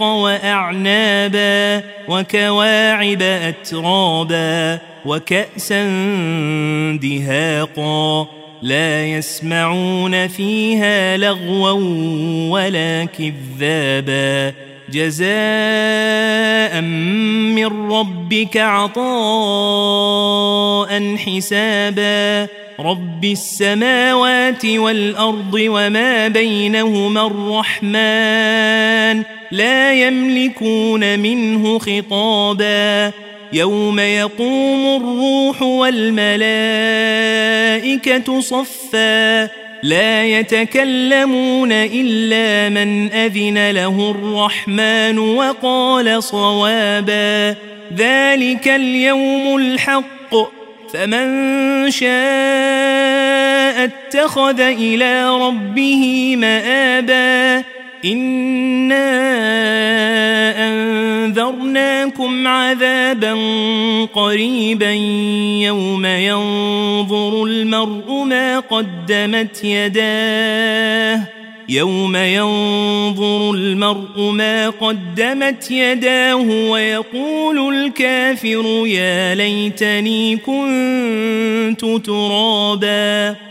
وأعنابا وكواعب أترابا وكأسا دهاقا لا يسمعون فيها لغوا ولا كذابا. جزاء من ربك عطاء حسابا. رب السماوات والأرض وما بينهما الرحمن لا يملكون منه خطابا. يوم يقوم الروح والملائكة صفا لا يتكلمون إلا من أذن له الرحمن وقال صوابا ذلك اليوم الحق فمن شاء اتخذ إلى ربه مآبا إنا أنذرناكم عذابا قريبا يوم ينظر المرء ما قدمت يداه يوم ينظر المرء ما قدمت يداه ويقول الكافر يا ليتني كنت ترابا